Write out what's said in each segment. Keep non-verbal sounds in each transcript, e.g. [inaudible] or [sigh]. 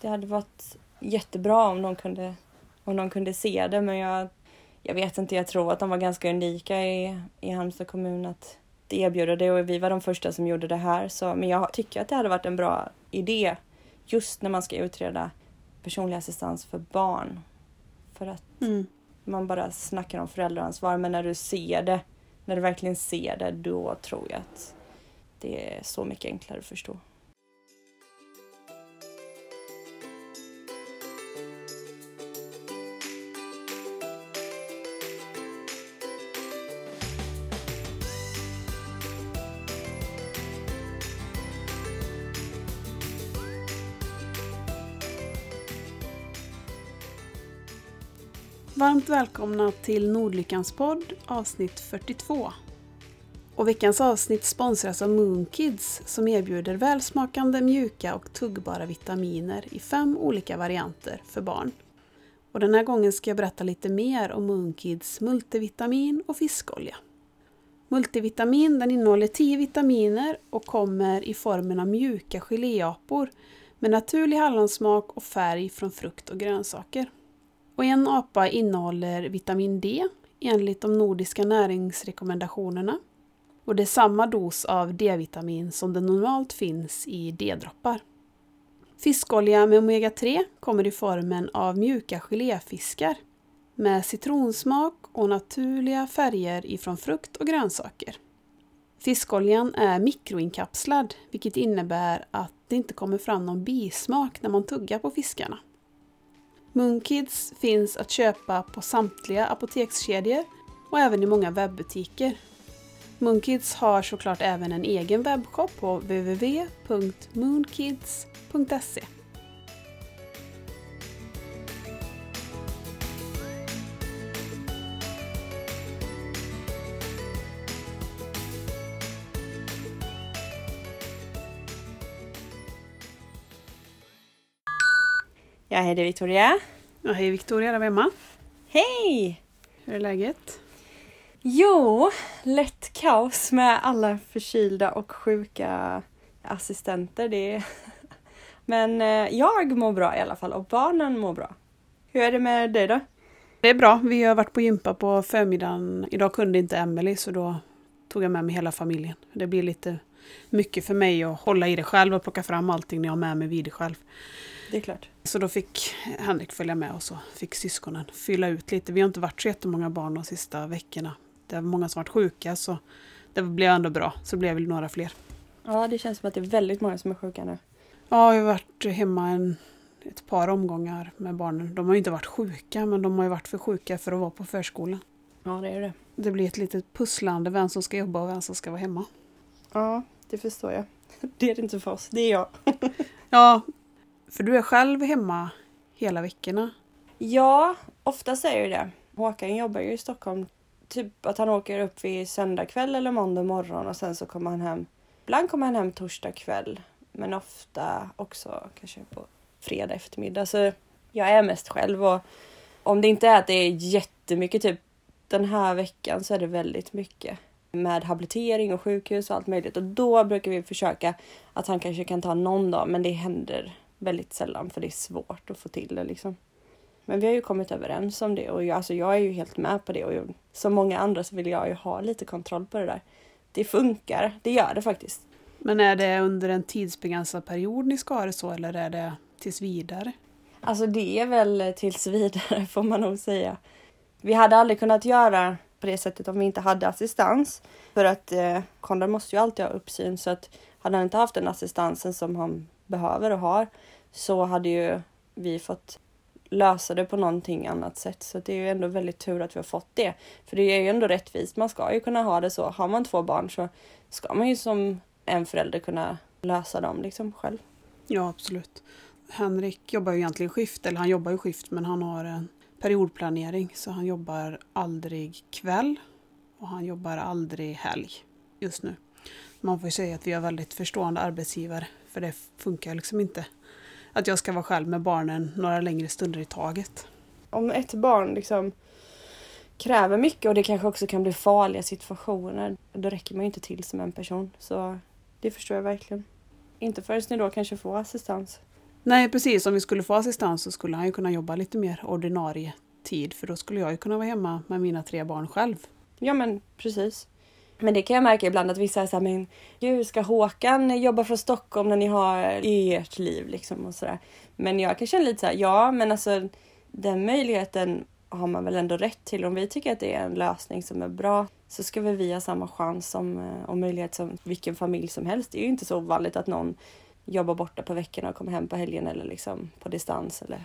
Det hade varit jättebra om de kunde, om de kunde se det men jag, jag vet inte, jag tror att de var ganska unika i, i Halmstad kommun att erbjuda det och vi var de första som gjorde det här. Så, men jag tycker att det hade varit en bra idé just när man ska utreda personlig assistans för barn. För att Mm. man bara snackar om föräldraansvar men när du ser det, när du verkligen ser det, då tror jag att det är så mycket enklare att förstå. Varmt välkomna till Nordlyckans podd avsnitt 42. Och veckans avsnitt sponsras av Moonkids som erbjuder välsmakande, mjuka och tuggbara vitaminer i fem olika varianter för barn. Och den här gången ska jag berätta lite mer om Moonkids multivitamin och fiskolja. Multivitamin den innehåller 10 vitaminer och kommer i formen av mjuka geléapor med naturlig hallonsmak och färg från frukt och grönsaker. Och en apa innehåller vitamin D enligt de nordiska näringsrekommendationerna. Och det är samma dos av D-vitamin som det normalt finns i D-droppar. Fiskolja med omega-3 kommer i formen av mjuka geléfiskar med citronsmak och naturliga färger ifrån frukt och grönsaker. Fiskoljan är mikroinkapslad vilket innebär att det inte kommer fram någon bismak när man tuggar på fiskarna. Moonkids finns att köpa på samtliga apotekskedjor och även i många webbutiker. Moonkids har såklart även en egen webbshop på www.moonkids.se. Ja, hej det är Victoria. Ja, hej Victoria, där var Emma. Hej! Hur är läget? Jo, lätt kaos med alla förkylda och sjuka assistenter. Det är... [laughs] Men eh, jag mår bra i alla fall och barnen mår bra. Hur är det med dig då? Det är bra. Vi har varit på gympa på förmiddagen. Idag kunde inte Emily så då tog jag med mig hela familjen. Det blir lite mycket för mig att hålla i det själv och plocka fram allting när jag har med mig vid det själv. Det är klart. Så då fick Henrik följa med och så fick syskonen fylla ut lite. Vi har inte varit så jättemånga barn de sista veckorna. Det är många som varit sjuka så det blev ändå bra. Så det blev väl några fler. Ja, det känns som att det är väldigt många som är sjuka nu. Ja, jag har varit hemma en, ett par omgångar med barnen. De har ju inte varit sjuka men de har ju varit för sjuka för att vara på förskolan. Ja, det är det. Det blir ett litet pusslande vem som ska jobba och vem som ska vara hemma. Ja, det förstår jag. [laughs] Det är det inte för oss, det är jag. [laughs] Ja, för du är själv hemma hela veckorna. Ja, oftast är ju det. Håkan jobbar ju i Stockholm. Typ att han åker upp vid söndag kväll eller måndag morgon och sen så kommer han hem. Ibland kommer han hem torsdag kväll. Men ofta också kanske på fredag eftermiddag. Så jag är mest själv och om det inte är att det är jättemycket, typ den här veckan så är det väldigt mycket med habilitering och sjukhus och allt möjligt och då brukar vi försöka att han kanske kan ta någon dag men det händer väldigt sällan för det är svårt att få till det liksom. Men vi har ju kommit överens om det och jag, alltså jag är ju helt med på det och jag, som många andra så vill jag ju ha lite kontroll på det där. Det funkar, det gör det faktiskt. Men är det under en tidsbegränsad period ni ska ha det så eller är det tills vidare? Alltså det är väl tills vidare [laughs] får man nog säga. Vi hade aldrig kunnat göra på det sättet om vi inte hade assistans. För att eh, Konrad måste ju alltid ha uppsyn så att hade han inte haft den assistansen som han behöver och har så hade ju vi fått lösa det på någonting annat sätt. Så det är ju ändå väldigt tur att vi har fått det. För det är ju ändå rättvist. Man ska ju kunna ha det så. Har man två barn så ska man ju som en förälder kunna lösa dem liksom själv. Ja, absolut. Henrik jobbar ju egentligen skift, eller han jobbar ju skift men han har en periodplanering så han jobbar aldrig kväll och han jobbar aldrig helg just nu. Man får ju säga att vi har väldigt förstående arbetsgivare för det funkar liksom inte att jag ska vara själv med barnen några längre stunder i taget. Om ett barn liksom kräver mycket och det kanske också kan bli farliga situationer, då räcker man ju inte till som en person. Så det förstår jag verkligen. Inte förrän ni då kanske får assistans. Nej precis, om vi skulle få assistans så skulle han ju kunna jobba lite mer ordinarie tid för då skulle jag ju kunna vara hemma med mina tre barn själv. Ja men precis. Men det kan jag märka ibland att vissa är såhär, men gud ska Håkan jobba från Stockholm när ni har ert liv liksom och sådär. Men jag kan känna lite såhär, ja men alltså den möjligheten har man väl ändå rätt till. Om vi tycker att det är en lösning som är bra så ska väl vi ha samma chans som, och eh, möjlighet som vilken familj som helst. Det är ju inte så ovanligt att någon jobbar borta på veckorna och kommer hem på helgen eller liksom på distans. Eller...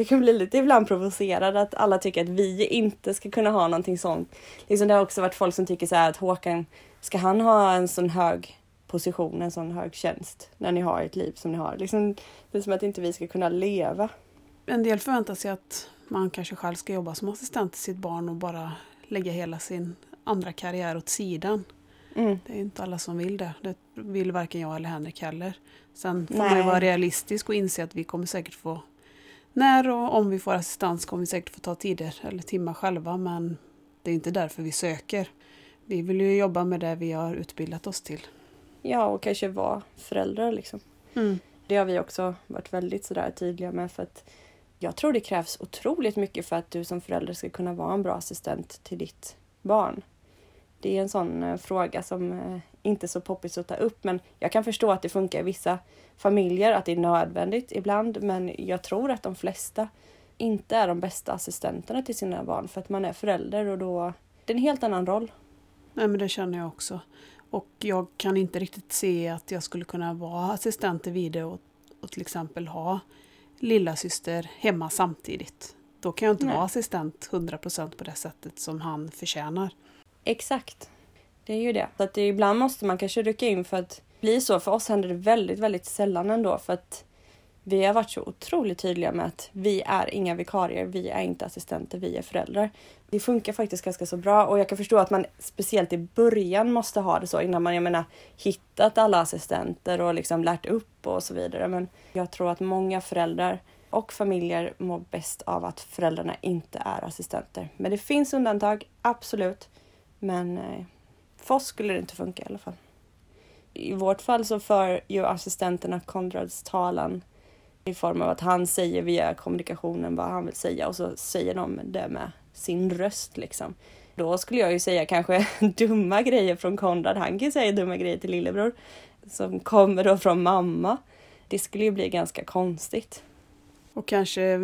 Jag kan bli lite ibland provocerad att alla tycker att vi inte ska kunna ha någonting sånt. Liksom det har också varit folk som tycker så här att Håkan, ska han ha en sån hög position, en sån hög tjänst när ni har ett liv som ni har? Liksom, det är som att inte vi ska kunna leva. En del förväntar sig att man kanske själv ska jobba som assistent till sitt barn och bara lägga hela sin andra karriär åt sidan. Mm. Det är inte alla som vill det. Det vill varken jag eller Henrik heller. Sen får Nej. man ju vara realistisk och inse att vi kommer säkert få när och om vi får assistans kommer vi säkert få ta tider eller timmar själva men det är inte därför vi söker. Vi vill ju jobba med det vi har utbildat oss till. Ja, och kanske vara föräldrar liksom. Det har vi också varit väldigt sådär tydliga med för att jag tror det krävs otroligt mycket för att du som förälder ska kunna vara en bra assistent till ditt barn. Det är en sån eh, fråga som eh, inte så poppis att ta upp men jag kan förstå att det funkar i vissa familjer, att det är nödvändigt ibland men jag tror att de flesta inte är de bästa assistenterna till sina barn för att man är förälder och då det är en helt annan roll. Nej men det känner jag också. Och jag kan inte riktigt se att jag skulle kunna vara assistent till Vide och, och till exempel ha lilla syster hemma samtidigt. Då kan jag inte Nej. vara assistent 100% på det sättet som han förtjänar. Exakt. Det är ju det. Så att det, ibland måste man kanske rycka in för att bli så. För oss händer det väldigt, väldigt sällan ändå för att vi har varit så otroligt tydliga med att vi är inga vikarier, vi är inte assistenter, vi är föräldrar. Det funkar faktiskt ganska så bra och jag kan förstå att man speciellt i början måste ha det så innan man, jag menar, hittat alla assistenter och liksom lärt upp och så vidare. Men jag tror att många föräldrar och familjer mår bäst av att föräldrarna inte är assistenter. Men det finns undantag, absolut. Men eh, för oss skulle det inte funka i alla fall. I vårt fall så för ju assistenterna Konrads talan i form av att han säger via kommunikationen vad han vill säga och så säger de det med sin röst liksom. Då skulle jag ju säga kanske [laughs] dumma grejer från Konrad. Han kan ju säga dumma grejer till lillebror som kommer då från mamma. Det skulle ju bli ganska konstigt. Och kanske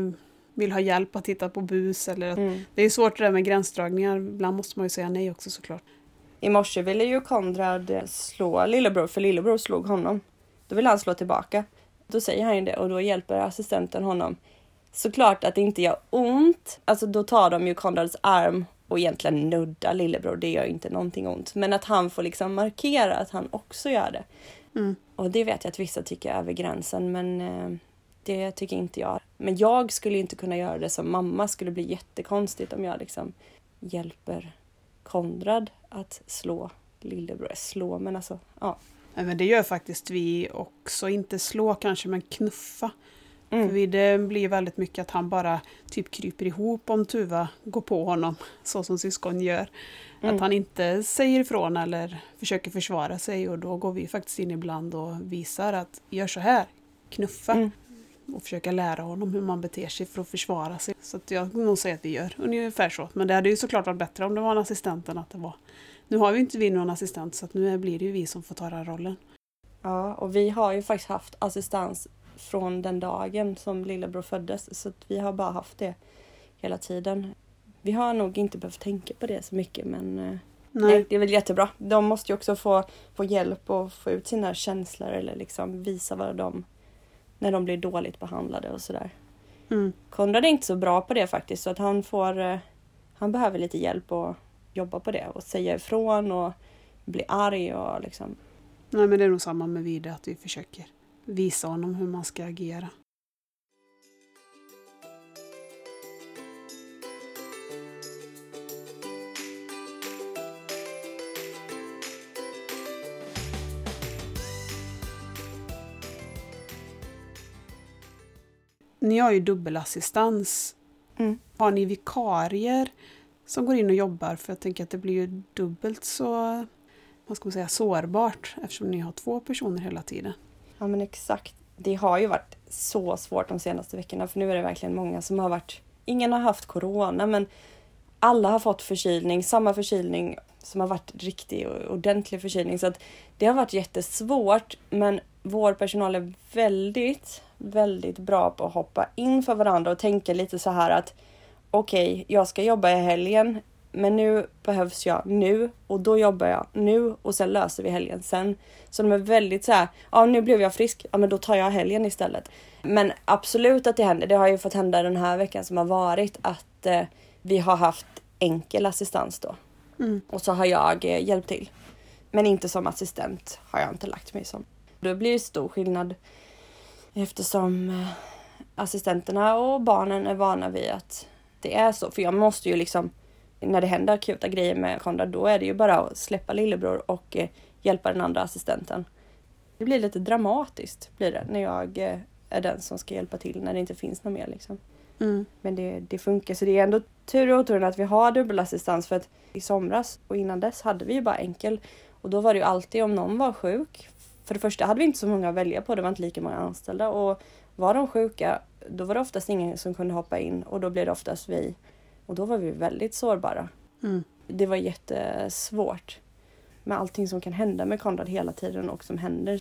vill ha hjälp att titta på bus eller att Mm. Det är svårt det där med gränsdragningar. Ibland måste man ju säga nej också såklart. I morse ville ju Konrad eh, slå lillebror för lillebror slog honom. Då vill han slå tillbaka. Då säger han ju det och då hjälper assistenten honom. Såklart att det inte gör ont. Alltså då tar de ju Konrads arm och egentligen nuddar lillebror. Det gör inte någonting ont. Men att han får liksom markera att han också gör det. Mm. Och det vet jag att vissa tycker är över gränsen men eh, det tycker inte jag. Men jag skulle inte kunna göra det som mamma. skulle bli jättekonstigt om jag liksom hjälper Konrad att slå lillebror. Slå men alltså ja. Men det gör faktiskt vi också. Inte slå kanske men knuffa. För Mm. vi, det blir väldigt mycket att han bara typ kryper ihop om Tuva går på honom. [laughs] Så som syskon gör. Mm. Att han inte säger ifrån eller försöker försvara sig och då går vi faktiskt in ibland och visar att gör så här, knuffa. Mm. Och försöka lära honom hur man beter sig för att försvara sig. Så att jag nog säga att vi gör ungefär så. Men det hade ju såklart varit bättre om det var en assistent än att det var. Nu har vi inte vi någon assistent så att nu blir det ju vi som får ta den rollen. Ja, och vi har ju faktiskt haft assistans från den dagen som lillebror föddes. Så att vi har bara haft det hela tiden. Vi har nog inte behövt tänka på det så mycket men eh, Nej. nej, det är väl jättebra. De måste ju också få, få hjälp och få ut sina känslor eller liksom visa vad de när de blir dåligt behandlade och sådär. Mm. Konrad är inte så bra på det faktiskt så att han får eh, han behöver lite hjälp och jobba på det och säga ifrån och bli arg och liksom Nej men det är nog samma med Vide att vi försöker visa honom hur man ska agera. Ni har ju dubbelassistans. Mm. Har ni vikarier som går in och jobbar? För jag tänker att det blir ju dubbelt så vad ska man säga, sårbart eftersom ni har två personer hela tiden. Ja men exakt. det har ju varit så svårt de senaste veckorna för nu är det verkligen många som har varit, ingen har haft corona men alla har fått förkylning, samma förkylning som har varit riktig och ordentlig förkylning. Så att det har varit jättesvårt men vår personal är väldigt, väldigt bra på att hoppa in för varandra och tänka lite så här att okej, okay, jag ska jobba i helgen, men nu behövs jag nu och då jobbar jag nu och sen löser vi helgen sen. Så de är väldigt så här, ja nu blev jag frisk, ja men då tar jag helgen istället. Men absolut att det händer, det har ju fått hända den här veckan som har varit att eh, vi har haft enkel assistans då. Mm. Och så har jag eh, hjälpt till. Men inte som assistent har jag inte lagt mig som. Då blir det stor skillnad eftersom eh, assistenterna och barnen är vana vid att det är så. För jag måste ju liksom, när det händer akuta grejer med Konrad, då är det ju bara att släppa lillebror och eh, hjälpa den andra assistenten. Det blir lite dramatiskt blir det när jag eh, är den som ska hjälpa till när det inte finns någon mer. Liksom. Mm. Men det, det funkar, så det är ändå tur och otur att vi har dubbelassistans för att i somras och innan dess hade vi ju bara enkel och då var det ju alltid om någon var sjuk. För det första hade vi inte så många att välja på, det var inte lika många anställda och var de sjuka då var det oftast ingen som kunde hoppa in och då blev det oftast vi. Och då var vi väldigt sårbara. Mm. Det var jättesvårt med allting som kan hända med Konrad hela tiden och som händer.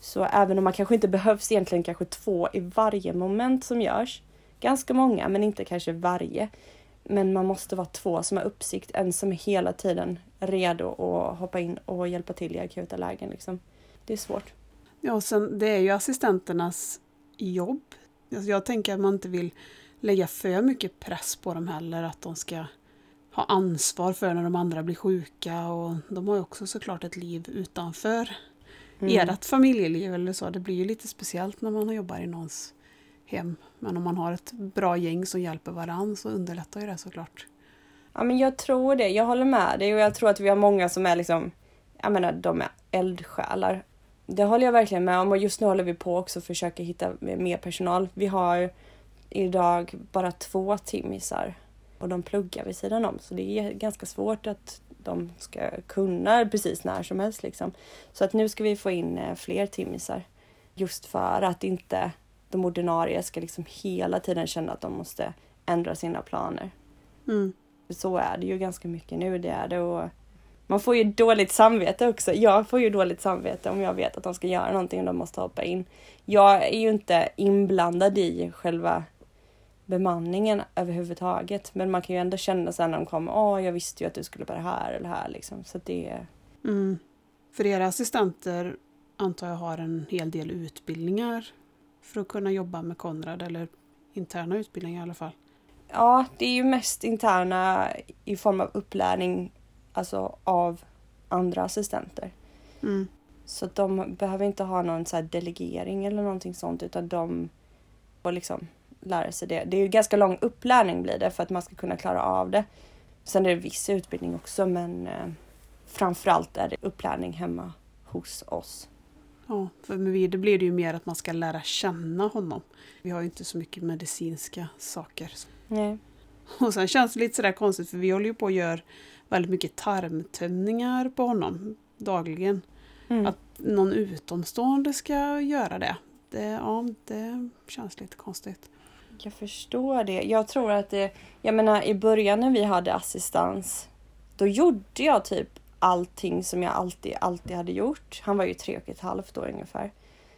Så även om man kanske inte behövs egentligen kanske två i varje moment som görs, ganska många men inte kanske varje. Men man måste vara två som har uppsikt, en som är hela tiden redo att hoppa in och hjälpa till i akuta lägen. Liksom. Det är svårt. Ja, och sen, det är ju assistenternas jobb. Alltså jag tänker att man inte vill lägga för mycket press på dem heller, att de ska ha ansvar för när de andra blir sjuka och de har ju också såklart ett liv utanför mm. ert familjeliv eller så. Det blir ju lite speciellt när man jobbar i någons hem. Men om man har ett bra gäng som hjälper varandra så underlättar ju det såklart. Ja men jag tror det, jag håller med dig och jag tror att vi har många som är liksom, jag menar de är eldsjälar det håller jag verkligen med om och just nu håller vi på också att försöka hitta mer personal. Vi har idag bara två timmisar och de pluggar vid sidan om så det är ganska svårt att de ska kunna precis när som helst liksom. Så att nu ska vi få in eh, fler timmisar just för att inte de ordinarie ska liksom hela tiden känna att de måste ändra sina planer. Mm. Så är det ju ganska mycket nu, det är det och man får ju dåligt samvete också. Jag får ju dåligt samvete om jag vet att de ska göra någonting och de måste hoppa in. Jag är ju inte inblandad i själva bemanningen överhuvudtaget. Men man kan ju ändå känna sen när de kommer, åh jag visste ju att du skulle på det här eller här liksom. Så det mm. För era assistenter antar jag har en hel del utbildningar för att kunna jobba med Konrad eller interna utbildningar i alla fall. Ja, det är ju mest interna i form av upplärning alltså av andra assistenter. Mm. Så de behöver inte ha någon så delegering eller någonting sånt utan de får liksom lära sig det. Det är ju ganska lång upplärning blir det för att man ska kunna klara av det. Sen är det viss utbildning också men eh, framförallt är det upplärning hemma hos oss. Ja, för med Vide blir det ju mer att man ska lära känna honom. Vi har ju inte så mycket medicinska saker. Nej. Och sen känns det lite sådär konstigt för vi håller ju på att göra väldigt mycket tarmtömningar på honom dagligen. Mm. Att någon utomstående ska göra det, det, ja, det känns lite konstigt. Jag förstår det. Jag tror att det, jag menar i början när vi hade assistans, då gjorde jag typ allting som jag alltid, alltid hade gjort. Han var ju tre och ett halvt år ungefär.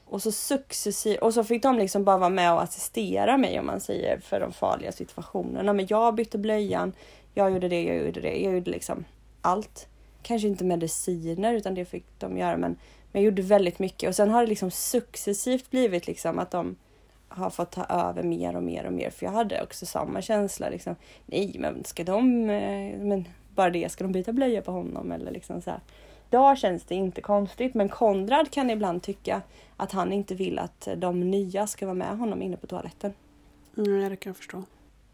Och så successivt, och så fick de liksom bara vara med och assistera mig om man säger för de farliga situationerna. Men jag bytte blöjan, jag gjorde det, jag gjorde det, jag gjorde liksom allt. Kanske inte mediciner utan det fick de göra men, men jag gjorde väldigt mycket och sen har det liksom successivt blivit liksom att de har fått ta över mer och mer och mer för jag hade också samma känsla liksom. Nej men ska de, eh, men bara det, ska de byta blöja på honom eller liksom så här. Idag känns det inte konstigt men Konrad kan ibland tycka att han inte vill att de nya ska vara med honom inne på toaletten. Mm, det kan jag förstå.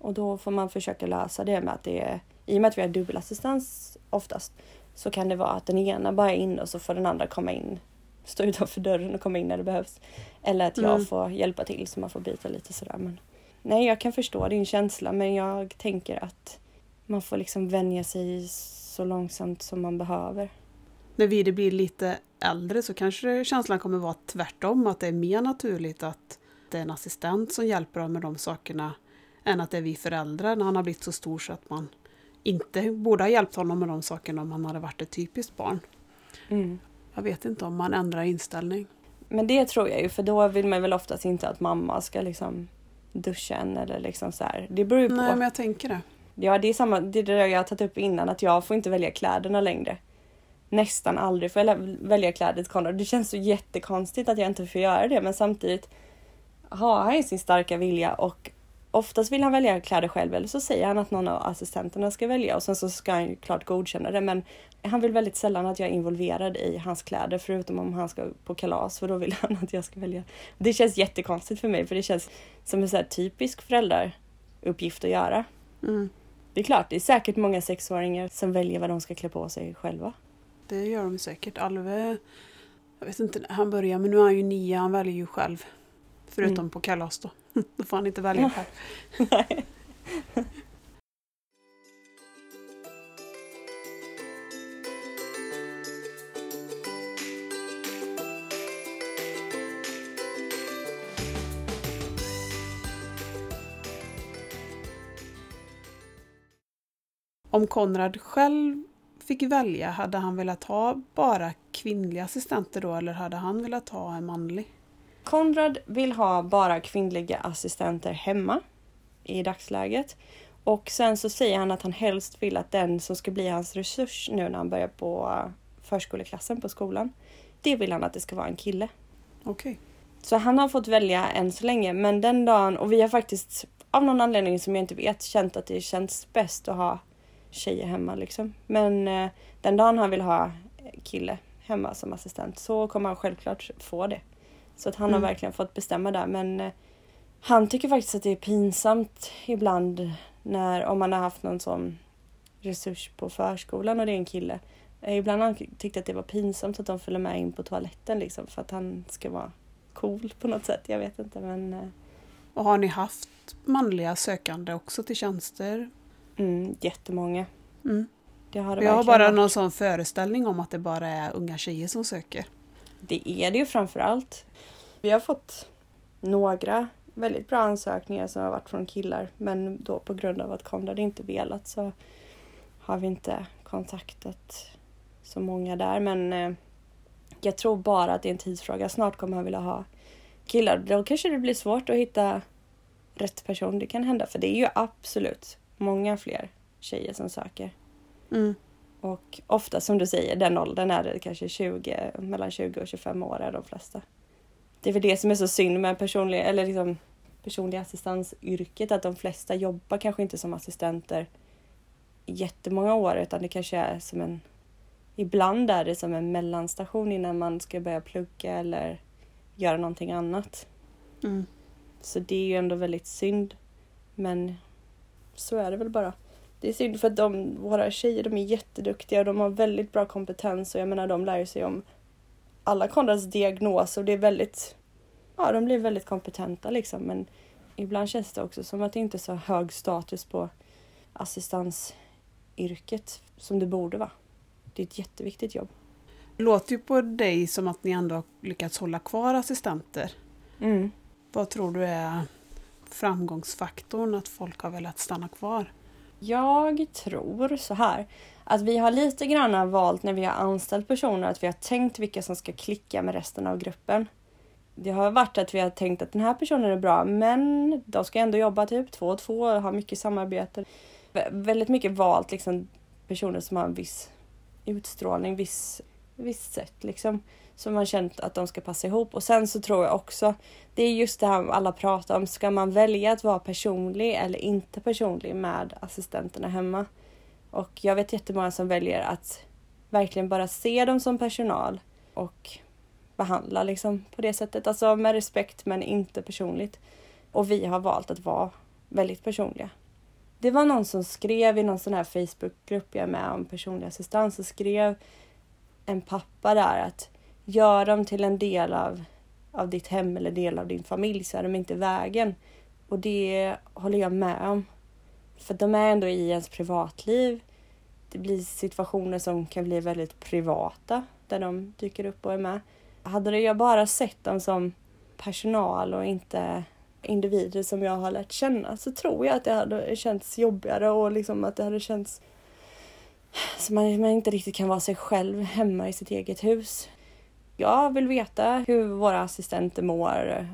Och då får man försöka lösa det med att det är, i och med att vi har dubbelassistans oftast, så kan det vara att den ena bara är inne och så får den andra komma in, stå utanför dörren och komma in när det behövs. Eller att jag mm. får hjälpa till så man får byta lite sådär. Men, nej, jag kan förstå din känsla men jag tänker att man får liksom vänja sig så långsamt som man behöver. När vi blir lite äldre så kanske känslan kommer vara tvärtom, att det är mer naturligt att det är en assistent som hjälper dem med de sakerna än att det är vi föräldrar när han har blivit så stor så att man inte borde ha hjälpt honom med de sakerna om han hade varit ett typiskt barn. Mm. Jag vet inte om man ändrar inställning. Men det tror jag ju, för då vill man väl oftast inte att mamma ska liksom duscha en eller liksom så här. Det beror ju på. Nej, men jag tänker det. Ja, det är samma, det är det jag har tagit upp innan, att jag får inte välja kläderna längre. Nästan aldrig får jag välja kläder till Konrad. Det känns så jättekonstigt att jag inte får göra det, men samtidigt har han ju sin starka vilja och oftast vill han välja kläder själv eller så säger han att någon av assistenterna ska välja och sen så ska han ju klart godkänna det. Men han vill väldigt sällan att jag är involverad i hans kläder förutom om han ska på kalas för då vill [laughs] han att jag ska välja. Det känns jättekonstigt för mig för det känns som en så typisk föräldraruppgift att göra. Mm. Det är klart, det är säkert många sexåringar som väljer vad de ska klä på sig själva. Det gör de säkert. Alve, jag vet inte när han börjar, men nu är han ju nio, han väljer ju själv. Förutom Mm. på kalas då. [laughs] Då får han inte välja själv. Nej. Om Konrad själv fick välja, hade han velat ha bara kvinnliga assistenter då eller hade han velat ha en manlig? Konrad vill ha bara kvinnliga assistenter hemma i dagsläget. Och sen så säger han att han helst vill att den som ska bli hans resurs nu när han börjar på förskoleklassen på skolan. Det vill han att det ska vara en kille. Okej. Så han har fått välja än så länge. Men den dagen, och vi har faktiskt av någon anledning som jag inte vet känt att det känns bäst att ha tjejer hemma liksom. Men eh, den dagen han vill ha kille hemma som assistent så kommer han självklart få det. Så att han har Mm. verkligen fått bestämma där. Men eh, han tycker faktiskt att det är pinsamt ibland när om man har haft någon sån resurs på förskolan och det är en kille. Eh, Ibland har han tyckt att det var pinsamt att de följer med in på toaletten liksom för att han ska vara cool på något sätt. Jag vet inte men eh, Och har ni haft manliga sökande också till tjänster? mm, jättemånga. Mm. Det har det Jag har bara varit. någon sån föreställning om att det bara är unga tjejer som söker. Det är det ju framför allt. Vi har fått några väldigt bra ansökningar som har varit från killar men då på grund av att Konrad inte velat så har vi inte kontaktat så många där men eh, jag tror bara att det är en tidsfråga. Snart kommer han vilja ha killar. Då kanske det blir svårt att hitta rätt person. Det kan hända för det är ju absolut många fler tjejer som söker. Mm. Och ofta som du säger, den åldern är det kanske 20, mellan 20 och 25 år är de flesta. Det är väl det som är så synd med personlig, eller liksom personlig assistansyrket, att de flesta jobbar kanske inte som assistenter jättemånga år utan det kanske är som en... Ibland är det som en mellanstation innan man ska börja plugga eller göra någonting annat. Mm. Så det är ju ändå väldigt synd. Men så är det väl bara. Det är synd för att de, våra tjejer de är jätteduktiga och de har väldigt bra kompetens och jag menar de lär sig om alla Konrads diagnoser och det är väldigt, ja de blir väldigt kompetenta liksom men ibland känns det också som att det inte är så hög status på assistansyrket som det borde vara. Det är ett jätteviktigt jobb. Det låter ju på dig som att ni ändå har lyckats hålla kvar assistenter. Mm. Vad tror du är framgångsfaktorn att folk har velat stanna kvar? Jag tror så här att vi har lite grann valt när vi har anställt personer att vi har tänkt vilka som ska klicka med resten av gruppen. Det har varit att vi har tänkt att den här personen är bra men de ska ändå jobba typ två och två och ha mycket samarbete. Vä- Väldigt mycket valt liksom personer som har en viss utstrålning, viss, visst sätt liksom. Som man känt att de ska passa ihop. Och sen så tror jag också, det är just det här alla pratar om, ska man välja att vara personlig eller inte personlig med assistenterna hemma? Och jag vet jättemånga som väljer att verkligen bara se dem som personal och behandla liksom på det sättet. Alltså med respekt men inte personligt. Och vi har valt att vara väldigt personliga. Det var någon som skrev i någon sån här Facebookgrupp jag är med om personlig assistans så skrev en pappa där att gör dem till en del av, av ditt hem eller del av din familj så är de inte i vägen. Och det håller jag med om. För de är ändå i ens privatliv. det blir situationer som kan bli väldigt privata där de dyker upp och är med. Hade jag bara sett dem som personal och inte individer som jag har lärt känna så tror jag att det hade känts jobbigare och liksom att det hade känts som man, man inte riktigt kan vara sig själv hemma i sitt eget hus. Jag vill veta hur våra assistenter mår.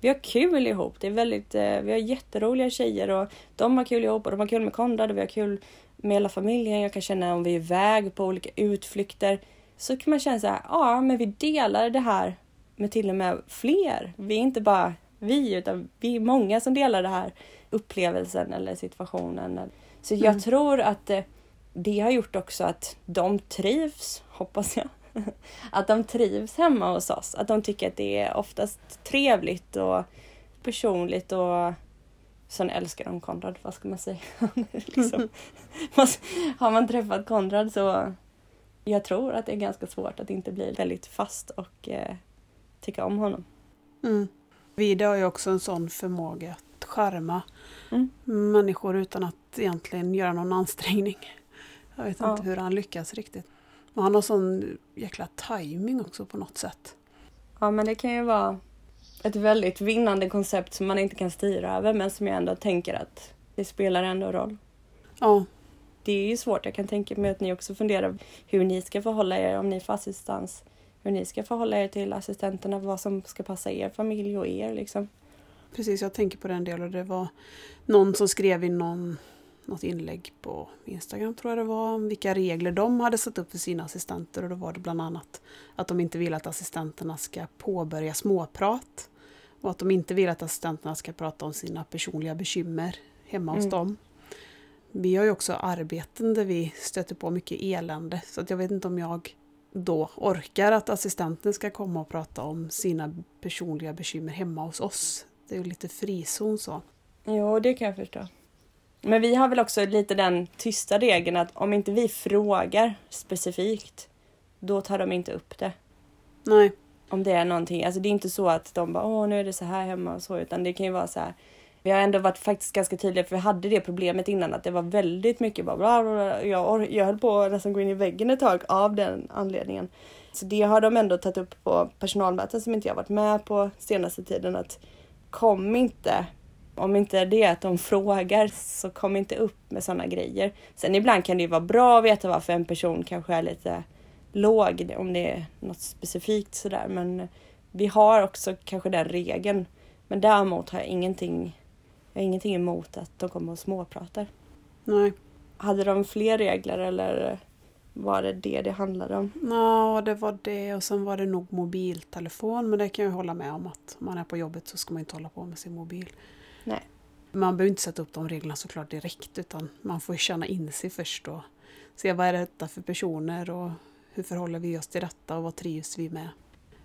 Vi har kul ihop. Det är väldigt, eh, vi har jätteroliga tjejer och de har kul ihop och de har kul med Konrad och vi har kul med hela familjen. Jag kan känna om vi är iväg på olika utflykter så kan man känna så här, ja men vi delar det här med till och med fler. Vi är inte bara vi utan vi är många som delar den här upplevelsen eller situationen. Så jag mm. tror att det, det har gjort också att de trivs, hoppas jag. [laughs] Att de trivs hemma hos oss. Att de tycker att det är oftast trevligt och personligt och Sen älskar de Konrad, vad ska man säga? [laughs] liksom, [laughs] har man träffat Konrad så jag tror att det är ganska svårt att inte bli väldigt fast och eh, tycka om honom. Mm. Vide har ju också en sån förmåga att charma mm. människor utan att egentligen göra någon ansträngning. Jag vet ja. inte hur han lyckas riktigt. Men han har sån jäkla timing också på något sätt. Ja men det kan ju vara ett väldigt vinnande koncept som man inte kan styra över men som jag ändå tänker att det spelar ändå roll. Ja. Det är ju svårt. Jag kan tänka mig att ni också funderar hur ni ska förhålla er om ni får assistans. Hur ni ska förhålla er till assistenterna, vad som ska passa er familj och er liksom. Precis, jag tänker på den delen. Det var någon som skrev i någon, något inlägg på Instagram tror jag det var, om vilka regler de hade satt upp för sina assistenter och då var det bland annat att de inte vill att assistenterna ska påbörja småprat och att de inte vill att assistenterna ska prata om sina personliga bekymmer hemma hos mm. dem. Vi har ju också arbeten där vi stöter på mycket elände så att jag vet inte om jag då orkar att assistenten ska komma och prata om sina personliga bekymmer hemma hos oss. Det är ju lite frizon så. Jo, det kan jag förstå. Men vi har väl också lite den tysta regeln att om inte vi frågar specifikt, då tar de inte upp det. Nej. Om det är någonting, alltså det är inte så att de bara åh nu är det så här hemma och så, utan det kan ju vara så här. Vi har ändå varit faktiskt ganska tydliga för vi hade det problemet innan att det var väldigt mycket bara bla, bla, bla. Jag, jag höll på att nästan gå in i väggen ett tag av den anledningen. Så det har de ändå tagit upp på personalmöten som inte jag varit med på senaste tiden att kom inte om inte det att de frågar så kom inte upp med sådana grejer. Sen ibland kan det ju vara bra att veta varför en person kanske är lite låg om det är något specifikt sådär. Men vi har också kanske den regeln. Men däremot har jag ingenting, jag har ingenting emot att de kommer och småpratar. Nej. Hade de fler regler eller var det det det handlade om? Ja, det var det och sen var det nog mobiltelefon. Men det kan jag hålla med om att om man är på jobbet så ska man inte hålla på med sin mobil. Nej. Man behöver inte sätta upp de reglerna såklart direkt utan man får känna in sig först och se vad är detta för personer och hur förhåller vi oss till detta och vad trivs vi med?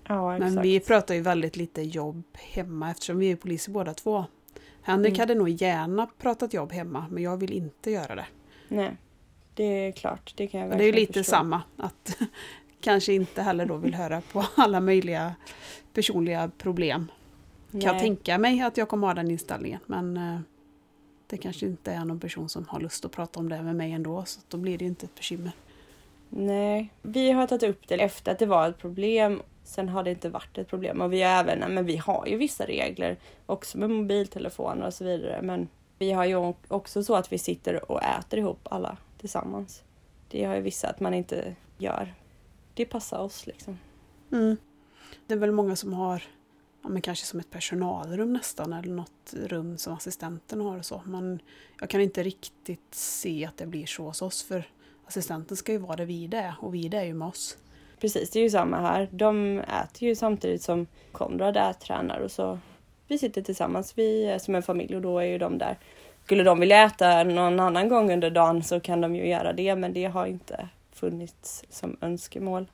Ja. Men vi pratar ju väldigt lite jobb hemma eftersom vi är poliser båda två. Henrik mm. hade nog gärna pratat jobb hemma men jag vill inte göra det. Nej, det är klart. Det kan jag Det är ju lite förstå. samma. Att [laughs] kanske inte heller då vill höra på alla möjliga personliga problem. Kan jag tänka mig att jag kommer ha den inställningen men eh, det kanske inte är någon person som har lust att prata om det med mig ändå så då blir det inte ett bekymmer. Nej, vi har tagit upp det efter att det var ett problem. Sen har det inte varit ett problem och vi har även, men vi har ju vissa regler också med mobiltelefoner och så vidare. Men vi har ju också så att vi sitter och äter ihop alla tillsammans. Det har ju vissa att man inte gör. Det passar oss liksom. Mm. Det är väl många som har ja, men kanske som ett personalrum nästan eller något rum som assistenten har och så. Men jag kan inte riktigt se att det blir så hos oss för assistenten ska ju vara där vi är och vi är ju med oss. Precis, det är ju samma här. De äter ju samtidigt som Konrad är tränar och så vi sitter tillsammans, vi är som en familj och då är ju de där. Skulle de vilja äta någon annan gång under dagen så kan de ju göra det men det har inte funnits som önskemål.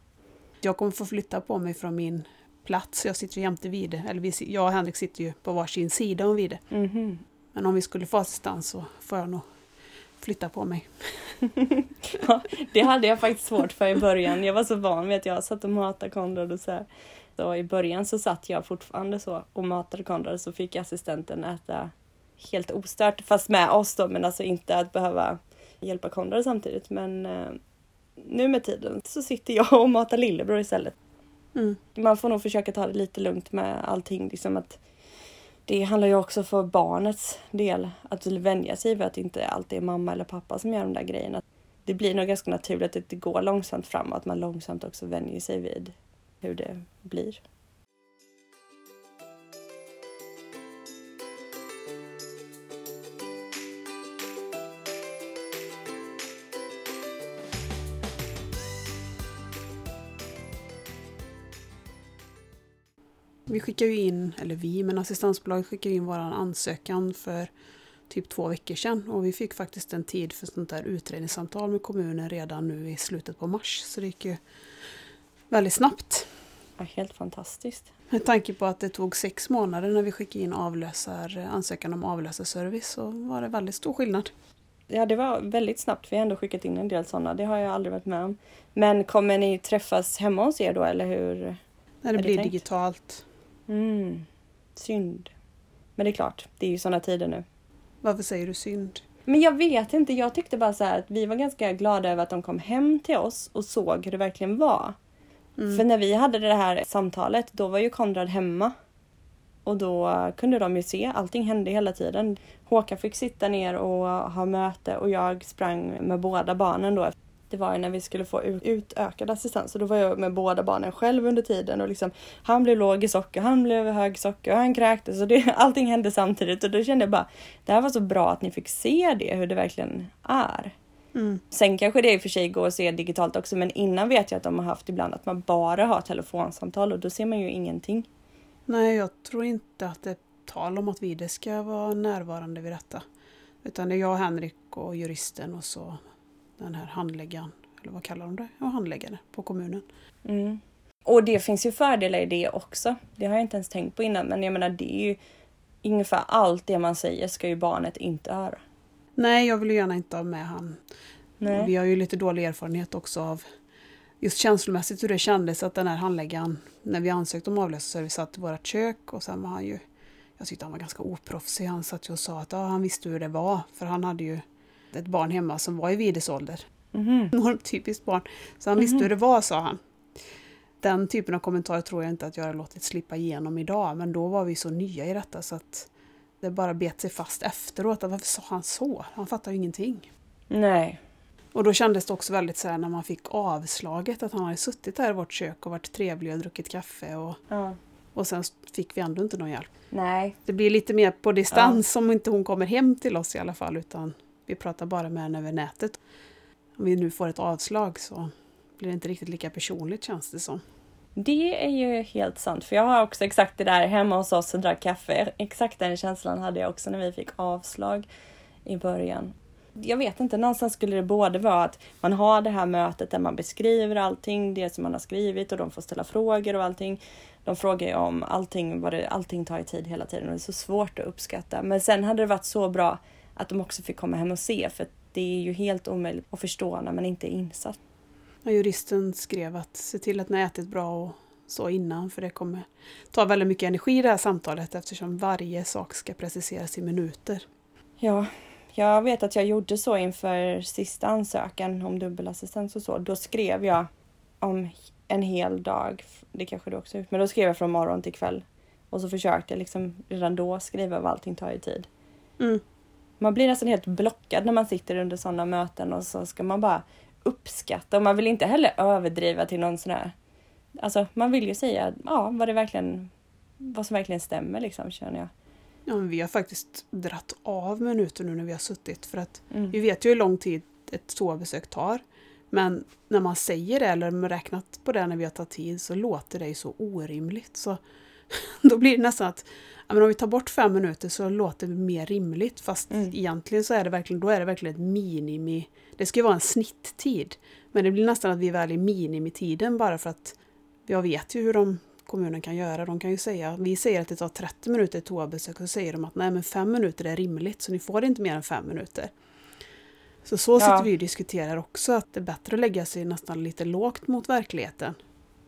Jag kommer få flytta på mig från min plats. Jag sitter jämte Vide, eller vi, jag och Henrik sitter ju på varsin sida om Vide. Mm -hmm. Men om vi skulle få assistans så får jag nog flytta på mig. [laughs] ja, det hade jag faktiskt svårt för i början. Jag var så van vid att jag satt och matade Konrad och så här. Så I början så satt jag fortfarande så och matade Konrad så fick assistenten äta helt ostört fast med oss då men alltså inte att behöva hjälpa Konrad samtidigt men eh, nu med tiden så sitter jag och matar lillebror istället. Mm. Man får nog försöka ta det lite lugnt med allting. Liksom att det handlar ju också för barnets del att vänja sig vid att det inte alltid är mamma eller pappa som gör de där grejerna. Det blir nog ganska naturligt att det går långsamt fram och att man långsamt också vänjer sig vid hur det blir. Vi skickar ju in, eller vi, men assistansbolaget skickar in vår ansökan för typ två veckor sedan och vi fick faktiskt en tid för sånt där utredningssamtal med kommunen redan nu i slutet på mars. Så det gick ju väldigt snabbt. Ja, helt fantastiskt. Med tanke på att det tog sex månader när vi skickade in avlösar, ansökan om avlösarservice så var det väldigt stor skillnad. Ja, det var väldigt snabbt. Vi har ändå skickat in en del sådana. Det har jag aldrig varit med om. Men kommer ni träffas hemma hos er då, eller hur? När det, det blir tänkt? digitalt. Mm, synd. Men det är klart, det är ju sådana tider nu. Varför säger du synd? Men jag vet inte, jag tyckte bara så att vi var ganska glada över att de kom hem till oss och såg hur det verkligen var. Mm. För när vi hade det här samtalet, då var ju Konrad hemma. Och då kunde de ju se, allting hände hela tiden. Håkan fick sitta ner och ha möte och jag sprang med båda barnen då. Det var ju när vi skulle få ut, utökad assistans och då var jag med båda barnen själv under tiden och liksom han blev låg i socker, han blev hög i socker och han kräktes och det, [laughs] allting hände samtidigt och då kände jag bara det här var så bra att ni fick se det, hur det verkligen är. Mm. Sen kanske det i och för sig går att se digitalt också men innan vet jag att de har haft ibland att man bara har telefonsamtal och då ser man ju ingenting. Nej, jag tror inte att det är tal om att vi ska vara närvarande vid detta. Utan det är jag, Henrik och juristen och så den här handläggaren, eller vad kallar de det? Ja, handläggare på kommunen. Mm. Och det finns ju fördelar i det också. Det har jag inte ens tänkt på innan men jag menar det är ju ungefär allt det man säger ska ju barnet inte höra. Nej, jag vill ju gärna inte ha med han. Nej. Vi har ju lite dålig erfarenhet också av just känslomässigt hur det kändes att den här handläggaren, när vi ansökte om avlösarservice, satt i vårt kök och sen var han ju, jag tyckte han var ganska oproffsig. Han satt ju och sa att ja, han visste hur det var, för han hade ju ett barn hemma som var i videsålder. Mhm. Normtypiskt barn. Så han visste hur det var, sa han. Den typen av kommentarer tror jag inte att jag har låtit slippa igenom idag, men då var vi så nya i detta så att det bara bet sig fast efteråt. Att Varför sa han så? Han fattar ju ingenting. Nej. Och då kändes det också väldigt så här när man fick avslaget att han hade suttit där i vårt kök och varit trevlig och druckit kaffe och, Ja. och sen fick vi ändå inte någon hjälp. Nej. Det blir lite mer på distans om inte hon kommer hem till oss i alla fall utan vi pratar bara med henne över nätet. Om vi nu får ett avslag så blir det inte riktigt lika personligt känns det som. Det är ju helt sant, för jag har också exakt det där hemma hos oss och drack kaffe. Exakt den känslan hade jag också när vi fick avslag i början. Jag vet inte, någonstans skulle det både vara att man har det här mötet där man beskriver allting, det som man har skrivit och de får ställa frågor och allting. De frågar ju om allting, vad det, allting tar i tid hela tiden och det är så svårt att uppskatta. Men sen hade det varit så bra att de också fick komma hem och se, för det är ju helt omöjligt att förstå när man inte är insatt. Ja, juristen skrev att se till att ni har ätit bra och så innan för det kommer ta väldigt mycket energi i det här samtalet eftersom varje sak ska preciseras i minuter. Ja, jag vet att jag gjorde så inför sista ansökan om dubbelassistans och så. Då skrev jag om en hel dag. Det kanske du också gjort, men då skrev jag från morgon till kväll. Och så försökte jag liksom redan då skriva vad allting tar i tid. Mm. Man blir nästan helt blockad när man sitter under sådana möten och så ska man bara uppskatta och man vill inte heller överdriva till någon sån här... Alltså man vill ju säga ja, vad det verkligen vad som verkligen stämmer liksom känner jag. Ja, men vi har faktiskt dratt av minuter nu när vi har suttit för att Mm. vi vet ju hur lång tid ett toabesök tar. Men när man säger det eller man räknat på det när vi har tagit tid så låter det ju så orimligt. Så [laughs] då blir det nästan att men om vi tar bort fem minuter så låter det mer rimligt. Fast Mm. egentligen så är det verkligen, då är det verkligen ett minimi... Det ska ju vara en snitttid. Men det blir nästan att vi väljer minimitiden bara för att jag vet ju hur de kommunen kan göra. De kan ju säga, vi säger att det tar 30 minuter ett toabesök och så säger de att nej men fem minuter är rimligt så ni får inte mer än fem minuter. Så så Ja. sitter vi och diskuterar också att det är bättre att lägga sig nästan lite lågt mot verkligheten.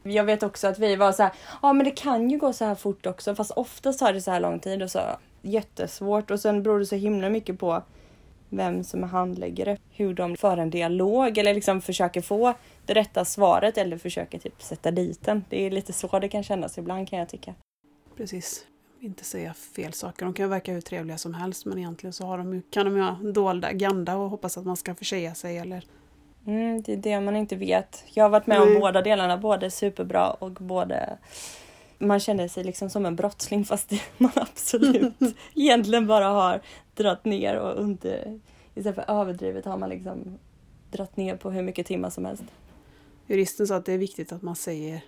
Jag vet också att vi var så här, ja men det kan ju gå så här fort också fast oftast tar det så här lång tid och så jättesvårt och sen beror det så himla mycket på vem som är handläggare, hur de för en dialog eller liksom försöker få det rätta svaret eller försöker typ sätta dit den. Det är lite så det kan kännas ibland kan jag tycka. Precis. Inte säga fel saker. De kan verka hur trevliga som helst men egentligen så har de, kan de ju ha dolda agenda och hoppas att man ska försäga sig eller Mm, det är det man inte vet. Jag har varit med om båda delarna, både superbra och både man känner sig liksom som en brottsling fast [laughs] man absolut [laughs] egentligen bara har dratt ner och under istället för överdrivet har man liksom dratt ner på hur mycket timmar som helst. Juristen sa att det är viktigt att man säger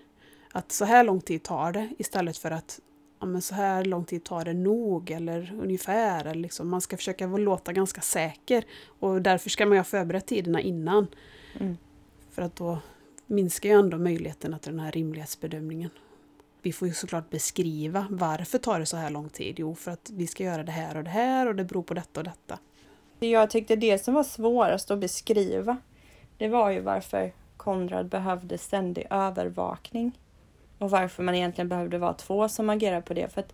att så här lång tid tar det istället för att ja, men så här lång tid tar det nog eller ungefär. Eller liksom, man ska försöka låta ganska säker och därför ska man ha förberett tiderna innan. Mm. För att då minskar ju ändå möjligheten till den här rimlighetsbedömningen. Vi får ju såklart beskriva varför tar det så här lång tid? Jo, för att vi ska göra det här och det här och det beror på detta och detta. Jag tyckte det som var svårast att beskriva, det var ju varför Konrad behövde ständig övervakning. Och varför man egentligen behövde vara två som agerar på det. För att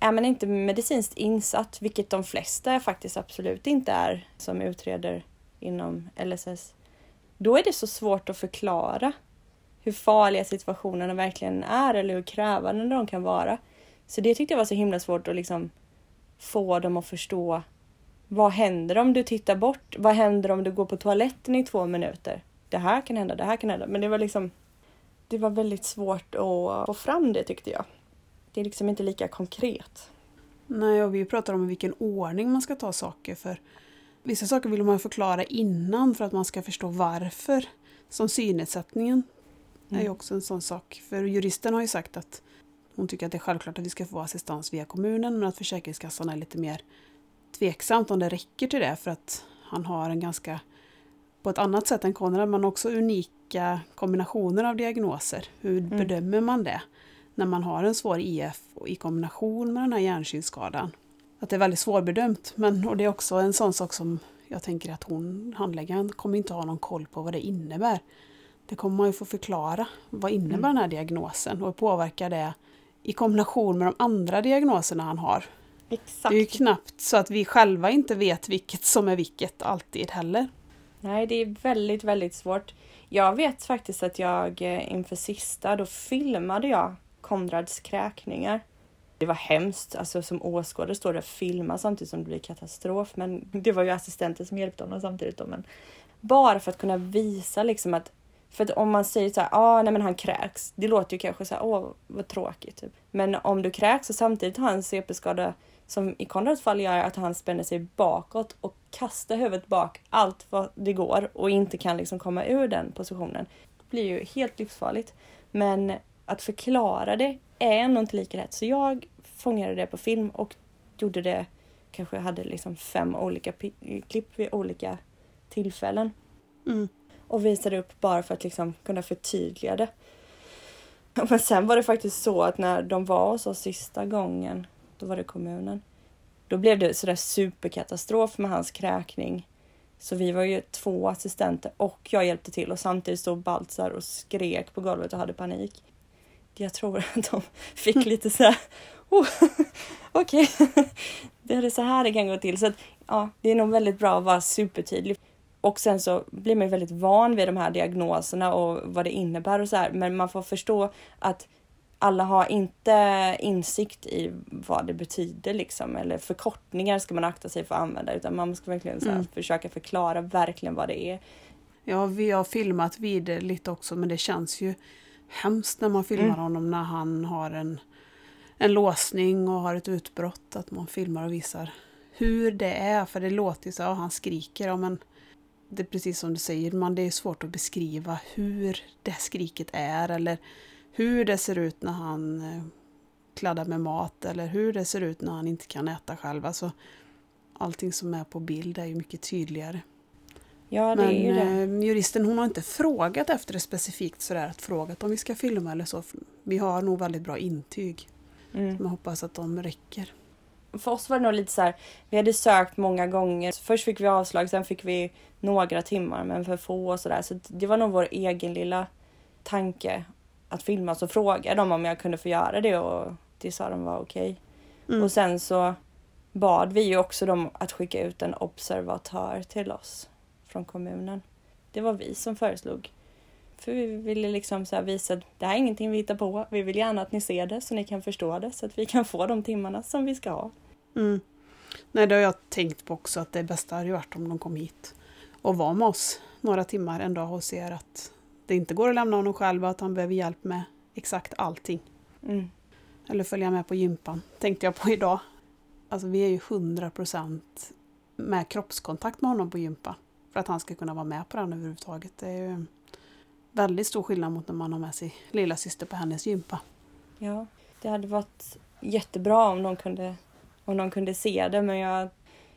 är man inte medicinskt insatt, vilket de flesta faktiskt absolut inte är som utreder inom LSS, då är det så svårt att förklara hur farliga situationerna verkligen är eller hur krävande de kan vara. Så det tyckte jag var så himla svårt att liksom få dem att förstå vad händer om du tittar bort? Vad händer om du går på toaletten i två minuter? Det här kan hända, det här kan hända. Men det var liksom det var väldigt svårt att få fram det tyckte jag. Det är liksom inte lika konkret. Nej, och vi pratar om i vilken ordning man ska ta saker. För Vissa saker vill man förklara innan för att man ska förstå varför. Som synnedsättningen mm. är ju också en sån sak. För juristen har ju sagt att hon tycker att det är självklart att vi ska få assistans via kommunen men att Försäkringskassan är lite mer tveksamt om det räcker till det för att han har en ganska, på ett annat sätt än Konrad, men också unika kombinationer av diagnoser. Hur mm. bedömer man det? När man har en svår IF i kombination med den här hjärnsynskadan. Att det är väldigt svårbedömt. Men, och det är också en sån sak som jag tänker att hon, handläggaren, kommer inte ha någon koll på vad det innebär. Det kommer man ju få förklara. Vad innebär mm. den här diagnosen? Och hur påverkar det i kombination med de andra diagnoserna han har? Exakt. Det är ju knappt så att vi själva inte vet vilket som är vilket alltid heller. Nej, det är väldigt, väldigt svårt. Jag vet faktiskt att jag eh, inför sista, då filmade jag Konrads kräkningar. Det var hemskt, alltså som åskådare står det och filma samtidigt som det blir katastrof. Men det var ju assistenten som hjälpte honom samtidigt. Då, men bara för att kunna visa liksom att för att om man säger så här, ah, nej men han kräks. Det låter ju kanske så här, åh vad tråkigt. Typ. Men om du kräks och samtidigt har en CP-skada som i Konrads fall gör att han spänner sig bakåt och kastar huvudet bak allt vad det går och inte kan liksom komma ur den positionen. Det blir ju helt livsfarligt. Men att förklara det är ändå inte lika lätt. Så jag fångade det på film och gjorde det, kanske hade liksom fem olika klipp vid olika tillfällen. Mm. Och visade upp bara för att liksom kunna förtydliga det. [laughs] Men sen var det faktiskt så att när de var hos oss sista gången, då var det kommunen. Då blev det sådär superkatastrof med hans kräkning. Så vi var ju två assistenter och jag hjälpte till och samtidigt stod Baltzar och skrek på golvet och hade panik. Jag tror att de [laughs] fick lite så här, oh, [laughs] okej, okay. [laughs] det är så här det kan gå till. Så att, ja, det är nog väldigt bra att vara supertydlig. Och sen så blir man väldigt van vid de här diagnoserna och vad det innebär och så här. Men man får förstå att alla har inte insikt i vad det betyder liksom. Eller förkortningar ska man akta sig för att använda. Utan man ska verkligen så mm. försöka förklara verkligen vad det är. Ja, vi har filmat vid det lite också men det känns ju hemskt när man filmar mm. honom när han har en en låsning och har ett utbrott. Att man filmar och visar hur det är. För det låter ju så, ja, han skriker. Ja, men det är precis som du säger, man, det är svårt att beskriva hur det skriket är. Eller hur det ser ut när han eh, kladdar med mat. Eller hur det ser ut när han inte kan äta själv. Alltså, allting som är på bild är ju mycket tydligare. Ja, det Men är det. Eh, juristen hon har inte frågat efter det specifikt sådär, att frågat om vi ska filma eller så. Vi har nog väldigt bra intyg. Mm. Man hoppas att de räcker. För oss var det nog lite så här, vi hade sökt många gånger. Först fick vi avslag, sen fick vi några timmar men för få och sådär. Så det var nog vår egen lilla tanke att filma. Så frågade de om jag kunde få göra det och det sa de var okej. Okay. Mm. Och sen så bad vi ju också dem att skicka ut en observatör till oss från kommunen. Det var vi som föreslog. För vi ville liksom så visa att det här är ingenting vi hittar på. Vi vill gärna att ni ser det så ni kan förstå det så att vi kan få de timmarna som vi ska ha. Mm. Nej, det har jag tänkt på också att det bästa hade varit om de kom hit och var med oss några timmar en dag och ser att det inte går att lämna honom själv och att han behöver hjälp med exakt allting. Mm. Eller följa med på gympan, tänkte jag på idag. Alltså vi är ju 100% med kroppskontakt med honom på gympa. För att han ska kunna vara med på den överhuvudtaget. Det är ju väldigt stor skillnad mot när man har med sig lilla syster på hennes gympa. Ja, det hade varit jättebra om de kunde, om de kunde se det men jag,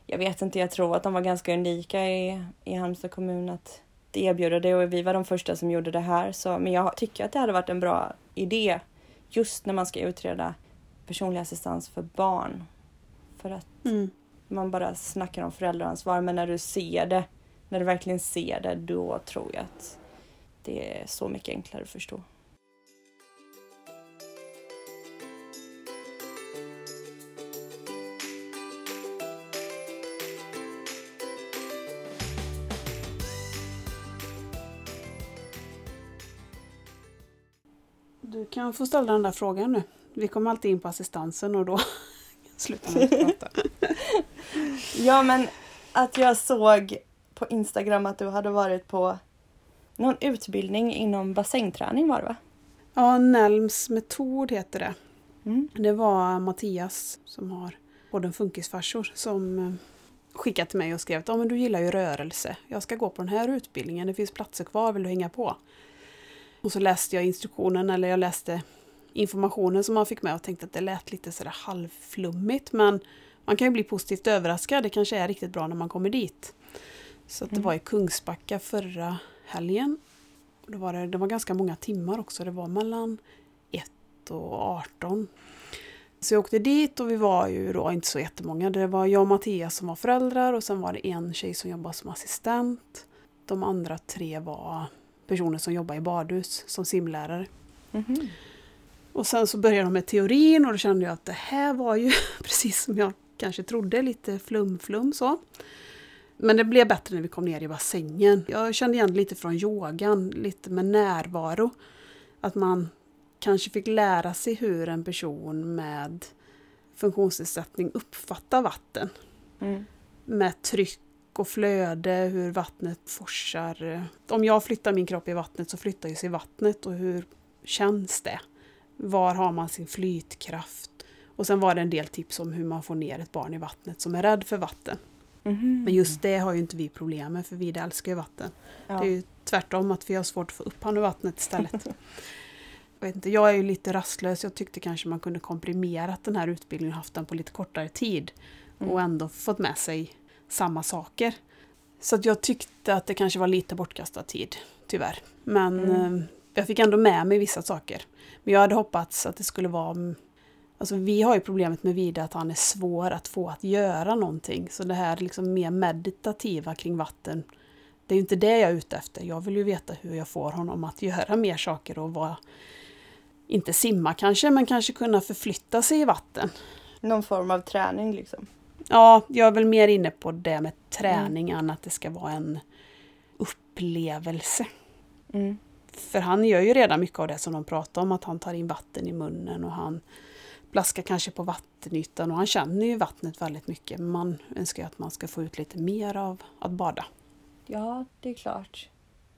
jag vet inte, jag tror att de var ganska unika i, i Halmstad kommun att erbjuda det och vi var de första som gjorde det här. Så, men jag tycker att det hade varit en bra idé just när man ska utreda personlig assistans för barn. För att mm. man bara snackar om föräldraansvar men när du ser det, när du verkligen ser det, då tror jag att det är så mycket enklare att förstå. Kan få ställa den där frågan nu. Vi kommer alltid in på assistansen och då slutar man inte prata. ja men att jag såg på Instagram att du hade varit på någon utbildning inom bassängträning var det va? Ja, Nelms metod heter det. Mm. Det var Mattias som har podden Funkisfarsor som eh, skickade till mig och skrev att ja, men du gillar ju rörelse. Jag ska gå på den här utbildningen, det finns platser kvar, vill du hänga på? Och så läste jag instruktionen, eller jag läste informationen som man fick med och tänkte att det lät lite sådär halvflummigt men man kan ju bli positivt överraskad, det kanske är riktigt bra när man kommer dit. Så det mm. var i Kungsbacka förra helgen. Då var det, det var ganska många timmar också, det var mellan 1 och 18. Så jag åkte dit och vi var ju då inte så jättemånga. Det var jag och Mattias som var föräldrar och sen var det en tjej som jobbade som assistent. De andra tre var personer som jobbar i badhus som simlärare. Mm -hmm. Och sen så började de med teorin och då kände jag att det här var ju [laughs] precis som jag kanske trodde, lite flum-flum så. Men det blev bättre när vi kom ner i bassängen. Jag kände igen lite från yogan, lite med närvaro. Att man kanske fick lära sig hur en person med funktionsnedsättning uppfattar vatten. Mm. Med tryck och flöde, hur vattnet forsar. Om jag flyttar min kropp i vattnet så flyttar ju sig vattnet och hur känns det? Var har man sin flytkraft? Och sen var det en del tips om hur man får ner ett barn i vattnet som är rädd för vatten. Mm. Men just det har ju inte vi problem med för vi älskar ju vatten. Ja. Det är ju tvärtom att vi har svårt att få upp honom i vattnet istället. [laughs] jag, vet inte, jag är ju lite rastlös, jag tyckte kanske man kunde komprimerat den här utbildningen och haft den på lite kortare tid. Mm. Och ändå fått med sig samma saker. Så att jag tyckte att det kanske var lite bortkastad tid, tyvärr. Men mm. eh, jag fick ändå med mig vissa saker. Men jag hade hoppats att det skulle vara... Alltså vi har ju problemet med Vida att han är svår att få att göra någonting. Så det här liksom mer meditativa kring vatten, det är ju inte det jag är ute efter. Jag vill ju veta hur jag får honom att göra mer saker och vara... Inte simma kanske, men kanske kunna förflytta sig i vatten. Någon form av träning liksom? Ja, jag är väl mer inne på det med träning mm. än att det ska vara en upplevelse. Mm. För han gör ju redan mycket av det som de pratar om, att han tar in vatten i munnen och han plaskar kanske på vattenytan och han känner ju vattnet väldigt mycket. Men man önskar ju att man ska få ut lite mer av att bada. Ja, det är klart.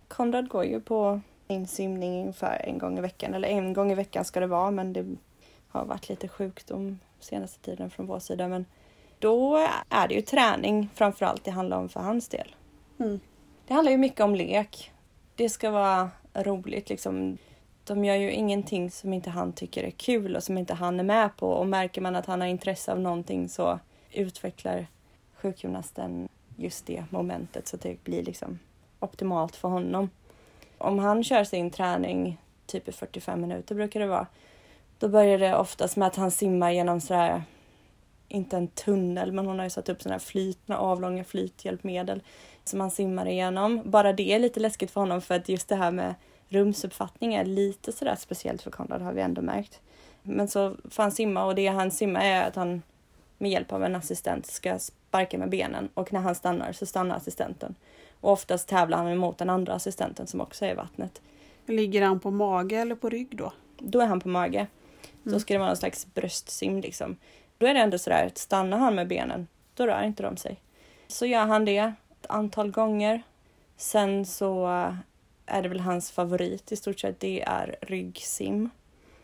Konrad går ju på insimning ungefär en gång i veckan, eller en gång i veckan ska det vara, men det har varit lite sjukdom senaste tiden från vår sida. Men då är det ju träning framförallt det handlar om för hans del. Mm. Det handlar ju mycket om lek. Det ska vara roligt liksom. De gör ju ingenting som inte han tycker är kul och som inte han är med på och märker man att han har intresse av någonting så utvecklar sjukgymnasten just det momentet så att det blir liksom optimalt för honom. Om han kör sin träning typ i 45 minuter brukar det vara. Då börjar det oftast med att han simmar genom sådär inte en tunnel, men hon har ju satt upp sådana här flytna avlånga flythjälpmedel som han simmar igenom. Bara det är lite läskigt för honom för att just det här med rumsuppfattning är lite sådär speciellt för Konrad har vi ändå märkt. Men så får han simma och det han simmar är att han med hjälp av en assistent ska sparka med benen och när han stannar så stannar assistenten. Och oftast tävlar han emot den andra assistenten som också är i vattnet. Ligger han på mage eller på rygg då? Då är han på mage. Mm. Då ska det vara någon slags bröstsim liksom. Då är det ändå sådär att stannar han med benen, då rör inte de sig. Så gör han det ett antal gånger. Sen så eh, är det väl hans favorit i stort sett, det är ryggsim.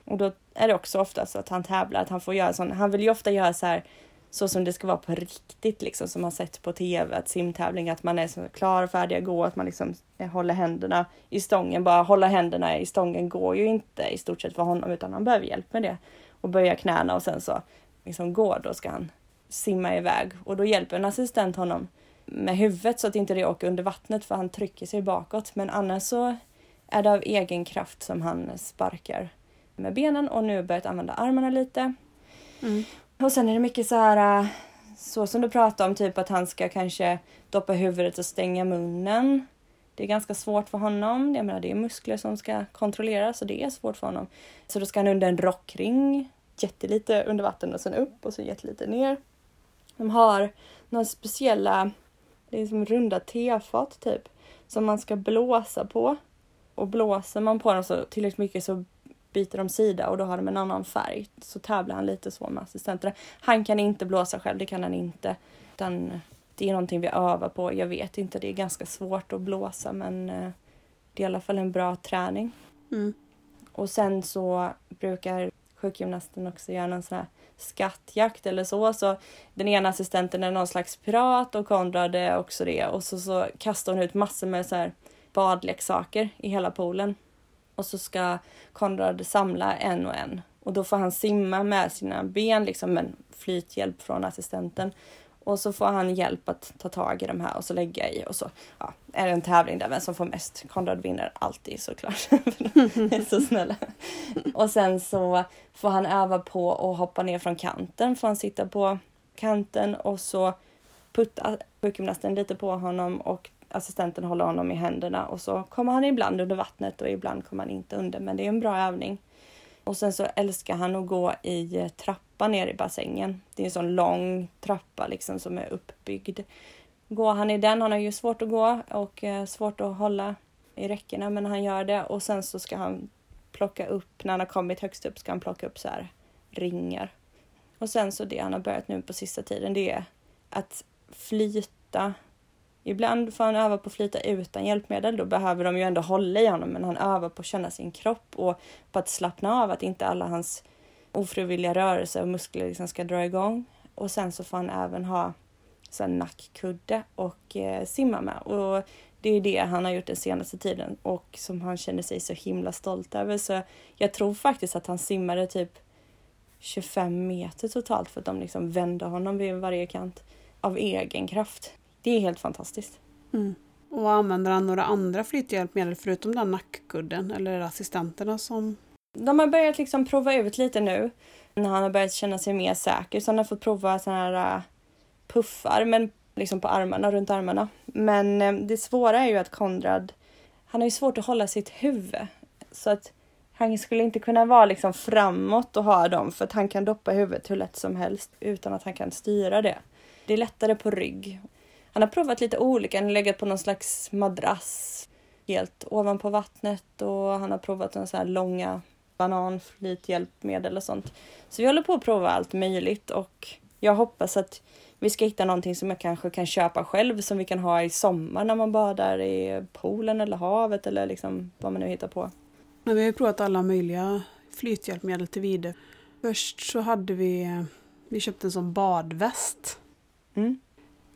Och då är det också ofta så att han tävlar, att han får göra sån, han vill ju ofta göra så här så som det ska vara på riktigt liksom som man sett på tv, att simtävling, att man är så klar och färdig att gå, att man liksom eh, håller händerna i stången. Bara hålla händerna i stången går ju inte i stort sett för honom utan han behöver hjälp med det. Och böja knäna och sen så liksom går, då ska han simma iväg och då hjälper en assistent honom med huvudet så att inte det åker under vattnet för han trycker sig bakåt. Men annars så är det av egen kraft som han sparkar med benen och nu börjat använda armarna lite. Mm. Och sen är det mycket så här äh, så som du pratade om, typ att han ska kanske doppa huvudet och stänga munnen. Det är ganska svårt för honom. Jag menar, det är muskler som ska kontrolleras och det är svårt för honom. Så då ska han under en rockring, jättelite under vatten och sen upp och så jättelite ner. De har några speciella, det är som runda tefat typ, som man ska blåsa på. Och blåser man på dem så tillräckligt mycket så byter de sida och då har de en annan färg. Så tävlar han lite så med assistenterna. Han kan inte blåsa själv, det kan han inte. Utan det är någonting vi övar på. Jag vet inte, det är ganska svårt att blåsa men eh, det är i alla fall en bra träning. Mm. Och sen så brukar sjukgymnasten också göra någon sån här skattjakt eller så. Så den ena assistenten är någon slags pirat och Konrad är också det. Och så, så kastar hon ut massor med så här badleksaker i hela poolen. Och så ska Konrad samla en och en. Och då får han simma med sina ben, liksom med flythjälp från assistenten. Och så får han hjälp att ta tag i de här och så lägga i och så ja, är det en tävling där vem som får mest. Konrad vinner alltid såklart. [laughs] de är så snälla. Och sen så får han öva på att hoppa ner från kanten. Får han sitta på kanten och så puttar sjukgymnasten lite på honom och assistenten håller honom i händerna och så kommer han ibland under vattnet och ibland kommer han inte under. Men det är en bra övning. Och sen så älskar han att gå i trappor trappa ner i bassängen. Det är en sån lång trappa liksom som är uppbyggd. Går han i den, han har ju svårt att gå och eh, svårt att hålla i räckena men han gör det och sen så ska han plocka upp, när han har kommit högst upp ska han plocka upp så här ringar. Och sen så det han har börjat nu på sista tiden det är att flyta Ibland får han öva på att flyta utan hjälpmedel. Då behöver de ju ändå hålla i honom, men han övar på att känna sin kropp och på att slappna av, att inte alla hans ofrivilliga rörelser och muskler liksom ska dra igång. Och sen så får han även ha så nackkudde och eh, simma med. Och det är det han har gjort den senaste tiden och som han känner sig så himla stolt över. Så jag tror faktiskt att han simmade typ 25 meter totalt för att de liksom vände honom vid varje kant av egen kraft. Det är helt fantastiskt. Mm. Och använder han några andra flythjälpmedel förutom den nackkudden eller assistenterna som... De har börjat liksom prova ut lite nu när han har börjat känna sig mer säker så han har fått prova såna här äh, puffar men liksom på armarna, runt armarna. Men ähm, det svåra är ju att Konrad, han har ju svårt att hålla sitt huvud så att han skulle inte kunna vara liksom framåt och ha dem för att han kan doppa huvudet hur lätt som helst utan att han kan styra det. Det är lättare på rygg han har provat lite olika. Han har legat på någon slags madrass helt ovanpå vattnet och han har provat några så här långa bananflythjälpmedel och sånt. Så vi håller på att prova allt möjligt och jag hoppas att vi ska hitta någonting som jag kanske kan köpa själv som vi kan ha i sommar när man badar i poolen eller havet eller liksom vad man nu hittar på. Men vi har ju provat alla möjliga flythjälpmedel till vide. Först så hade vi, vi köpte en sån badväst. Mm.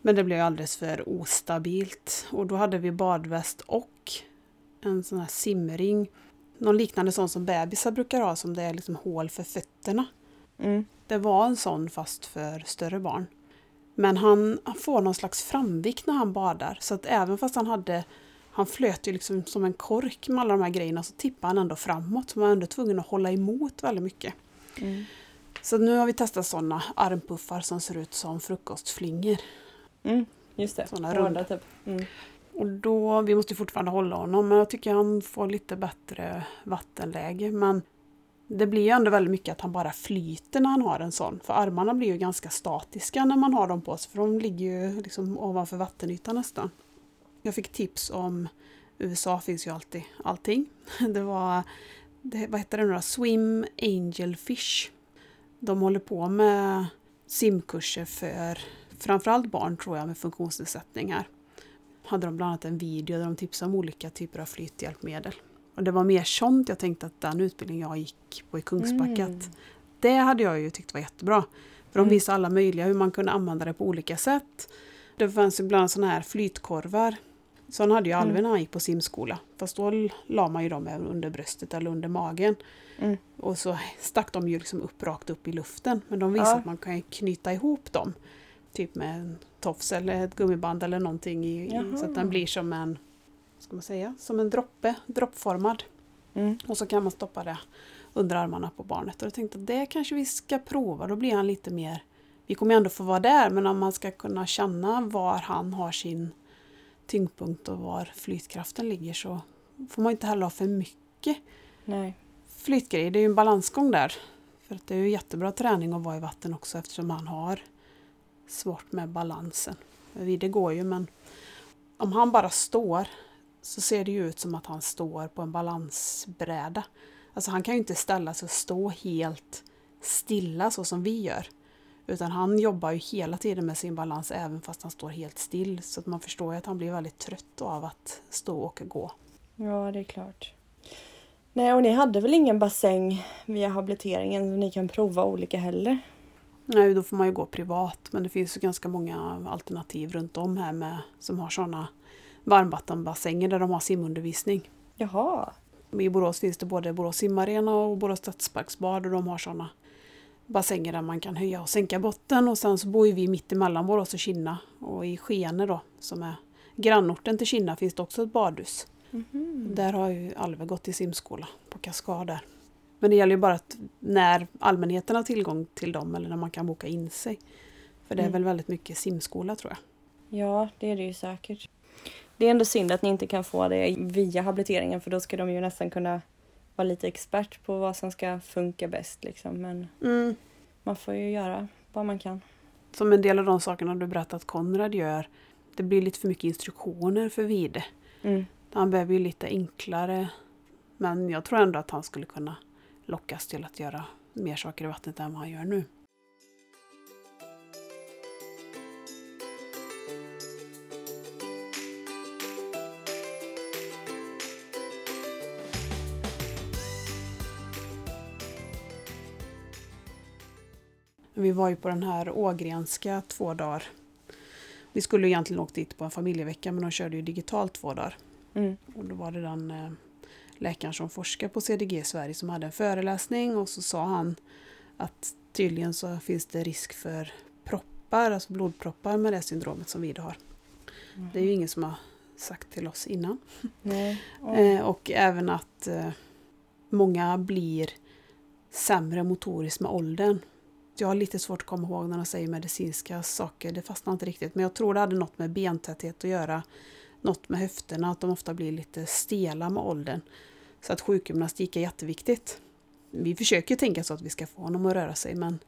Men det blev alldeles för ostabilt. Och då hade vi badväst och en sån här simring. Någon liknande sån som bebisar brukar ha som det är liksom hål för fötterna. Mm. Det var en sån fast för större barn. Men han, han får någon slags framvikt när han badar. Så att även fast han hade han flöt ju liksom som en kork med alla de här grejerna så tippade han ändå framåt. Så man var ändå tvungen att hålla emot väldigt mycket. Mm. Så nu har vi testat sådana armpuffar som ser ut som frukostflingor. Mm, just det, sådana runda typ. Mm. Och då, vi måste fortfarande hålla honom men jag tycker han får lite bättre vattenläge. Men Det blir ju ändå väldigt mycket att han bara flyter när han har en sån. För armarna blir ju ganska statiska när man har dem på sig. För de ligger ju liksom ovanför vattenytan nästan. Jag fick tips om USA finns ju alltid allting. [laughs] Det var, det, vad heter det nu då? Swim Angel Fish. De håller på med simkurser för framförallt barn tror jag med funktionsnedsättningar. Hade de bland annat en video där de tipsade om olika typer av flythjälpmedel. Och det var mer sånt jag tänkte att den utbildningen jag gick på i Kungsbacka, mm. det hade jag ju tyckt var jättebra. För de mm. visade alla möjliga hur man kunde använda det på olika sätt. Det fanns ibland sådana här flytkorvar. Sådana hade ju mm. Alvin när han gick på simskola. Fast då la man ju dem under bröstet eller under magen. Mm. Och så stack de ju liksom upp rakt upp i luften. Men de visade ja. att man kan knyta ihop dem. Typ med en tofs eller ett gummiband eller någonting. I, så att den blir som en ska man säga, som en droppe, droppformad. Mm. Och så kan man stoppa det under armarna på barnet. Och jag tänkte att det kanske vi ska prova, då blir han lite mer... Vi kommer ändå få vara där, men om man ska kunna känna var han har sin tyngdpunkt och var flytkraften ligger så får man inte heller ha för mycket Nej. flytgrejer. Det är ju en balansgång där. För att det är ju jättebra träning att vara i vatten också eftersom han har svårt med balansen. Det går ju men om han bara står så ser det ju ut som att han står på en balansbräda. Alltså han kan ju inte ställa sig och stå helt stilla så som vi gör. Utan han jobbar ju hela tiden med sin balans även fast han står helt still. Så att man förstår ju att han blir väldigt trött av att stå och gå. Ja, det är klart. Nej, och ni hade väl ingen bassäng via habiliteringen så ni kan prova olika heller? Nej, då får man ju gå privat. Men det finns ju ganska många alternativ runt om här med, som har sådana varmvattenbassänger där de har simundervisning. Jaha. I Borås finns det både Borås simarena och Borås stadsparksbad och de har sådana bassänger där man kan höja och sänka botten och sen så bor vi mitt emellan Borås och Kinna och i Skene då som är grannorten till Kinna finns det också ett badhus. Mm. Där har ju Alve gått i simskola på Kaskad där. Men det gäller ju bara att när allmänheten har tillgång till dem eller när man kan boka in sig. För det är mm. väl väldigt mycket simskola tror jag. Ja, det är det ju säkert. Det är ändå synd att ni inte kan få det via habiliteringen för då ska de ju nästan kunna vara lite expert på vad som ska funka bäst. Liksom. Men mm. man får ju göra vad man kan. Som en del av de sakerna du berättat att Konrad gör, det blir lite för mycket instruktioner för Vide. Mm. Han behöver ju lite enklare. Men jag tror ändå att han skulle kunna lockas till att göra mer saker i vattnet än vad han gör nu. Vi var ju på den här Ågrenska två dagar. Vi skulle egentligen åkt dit på en familjevecka men de körde ju digitalt två dagar. Mm. Och då var det den eh, läkaren som forskar på CDG i Sverige som hade en föreläsning och så sa han att tydligen så finns det risk för proppar, alltså blodproppar med det syndromet som vi har. Mm. Det är ju ingen som har sagt till oss innan. Nej. Oh. och även att eh, många blir sämre motoriskt med åldern jag har lite svårt att komma ihåg när de säger medicinska saker. Det fastnar inte riktigt. Men jag tror det hade något med bentäthet att göra. Något med höfterna, att de ofta blir lite stela med åldern. Så att sjukgymnastik är jätteviktigt. Vi försöker tänka så att vi ska få honom att röra sig men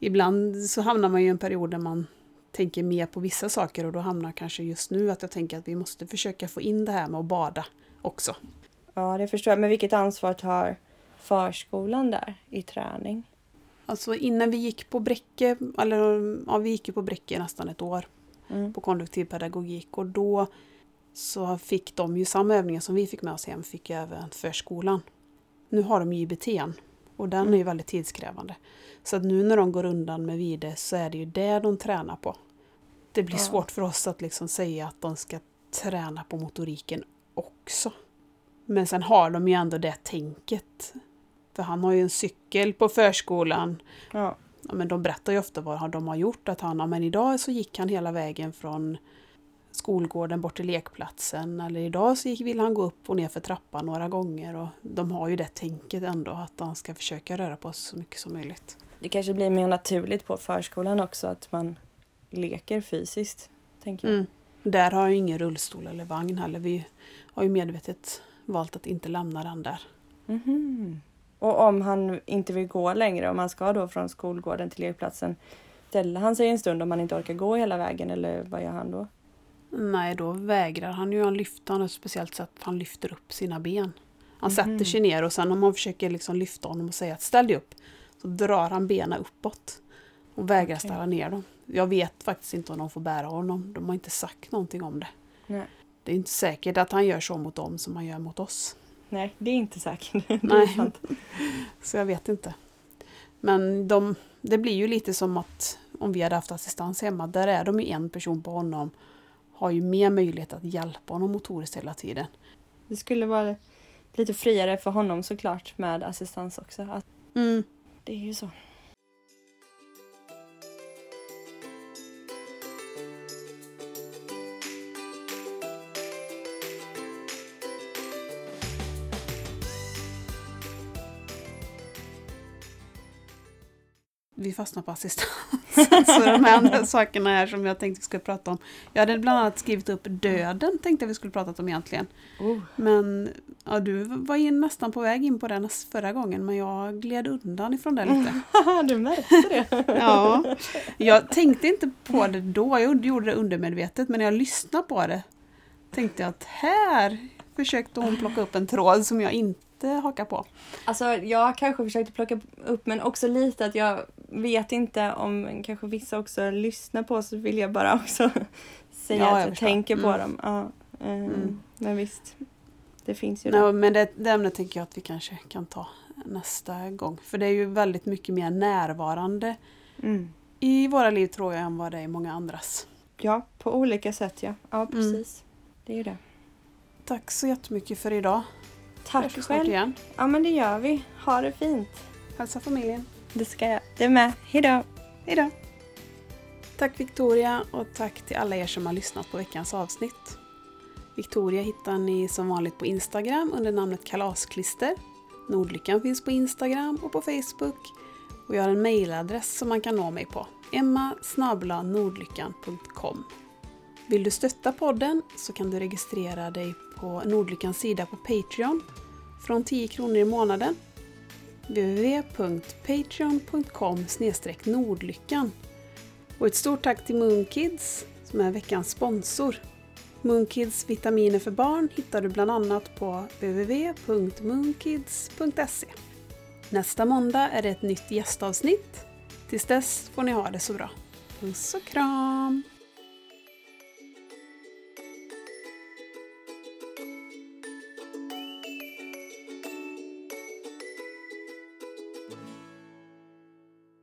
ibland så hamnar man i en period där man tänker mer på vissa saker och då hamnar kanske just nu att jag tänker att vi måste försöka få in det här med att bada också. Ja, det förstår jag. Men vilket ansvar tar förskolan där i träning? Alltså innan vi gick på Bräcke, eller ja, vi gick ju på Bräcke nästan ett år mm. på konduktiv pedagogik och då så fick de ju samma övningar som vi fick med oss hem, fick även förskolan. Nu har de ju IBT och den mm. är ju väldigt tidskrävande. Så att nu när de går undan med vide så är det ju det de tränar på. Det blir ja. svårt för oss att liksom säga att de ska träna på motoriken också. Men sen har de ju ändå det tänket för han har ju en cykel på förskolan. Ja. ja men de berättar ju ofta vad de har gjort. Att han, men idag så gick han hela vägen från skolgården bort till lekplatsen. Eller idag så gick, vill han gå upp och ner för trappan några gånger. Och de har ju det tänket ändå att han ska försöka röra på sig så mycket som möjligt. Det kanske blir mer naturligt på förskolan också att man leker fysiskt. Tänker jag. Mm. Där har jag ingen rullstol eller vagn heller. Vi har ju medvetet valt att inte lämna den där. Mm -hmm. Och om han inte vill gå längre, om han ska då från skolgården till lekplatsen, ställer han sig en stund om han inte orkar gå hela vägen eller vad gör han då? Nej, då vägrar han ju. Han lyfter han ett speciellt sätt. Han lyfter upp sina ben. Han Mhm. sätter sig ner och sen om man försöker liksom lyfta honom och säga att ställ dig upp. Så drar han benen uppåt. Och vägrar Okej. ställa ner dem. Jag vet faktiskt inte om de får bära honom. De har inte sagt någonting om det. Nej. Det är inte säkert att han gör så mot dem som han gör mot oss. Nej, det är inte säkert. [laughs] Är Nej. sant. Så jag vet inte. Men de, det blir ju lite som att om vi hade haft assistans hemma, där är de ju en person på honom. Har ju mer möjlighet att hjälpa honom motoriskt hela tiden. Det skulle vara lite friare för honom såklart med assistans också. Att Mm. det är ju så. Vi fastnar på assistans. [laughs] Så de här andra sakerna här som jag tänkte vi skulle prata om. Jag hade bland annat skrivit upp döden, tänkte jag vi skulle prata om egentligen. Oh. Men ja, du var in, nästan på väg in på den förra gången, men jag gled undan ifrån det lite. [laughs] du märkte det. [laughs] Ja, jag tänkte inte på det då, jag gjorde det undermedvetet, men när jag lyssnade på det tänkte jag att här försökte hon plocka upp en tråd som jag inte hakar på. Alltså jag kanske försökte plocka upp men också lite att jag vet inte om kanske vissa också lyssnar på så vill jag bara också [laughs] säga Ja, jag att jag förstår. tänker på Mm. dem. Ja, eh, Mm. Men visst, det finns ju där. men det, det ämnet tänker jag att vi kanske kan ta nästa gång. För det är ju väldigt mycket mer närvarande Mm. i våra liv tror jag än vad det är i många andras. Ja, på olika sätt ja. Ja, precis. Det är ju det. Tack så jättemycket för idag. Tack Hörs själv. igen. Ja men det gör vi. Ha det fint. Hälsa familjen. Det ska jag. Det med. Hejdå. Hejdå! Tack Victoria och tack till alla er som har lyssnat på veckans avsnitt. Victoria hittar ni som vanligt på Instagram under namnet Kalasklister. Nordlyckan finns på Instagram och på Facebook. Och jag har en mejladress som man kan nå mig på. emma nordlyckan.com Vill du stötta podden så kan du registrera dig på Nordlyckans sida på Patreon från 10 kronor i månaden www.patreon.com nordlyckan. Och ett stort tack till Moonkids som är veckans sponsor. Moonkids vitaminer för barn hittar du bland annat på www.moonkids.se. Nästa måndag är det ett nytt gästavsnitt. Tills dess får ni ha det så bra. Puss och kram!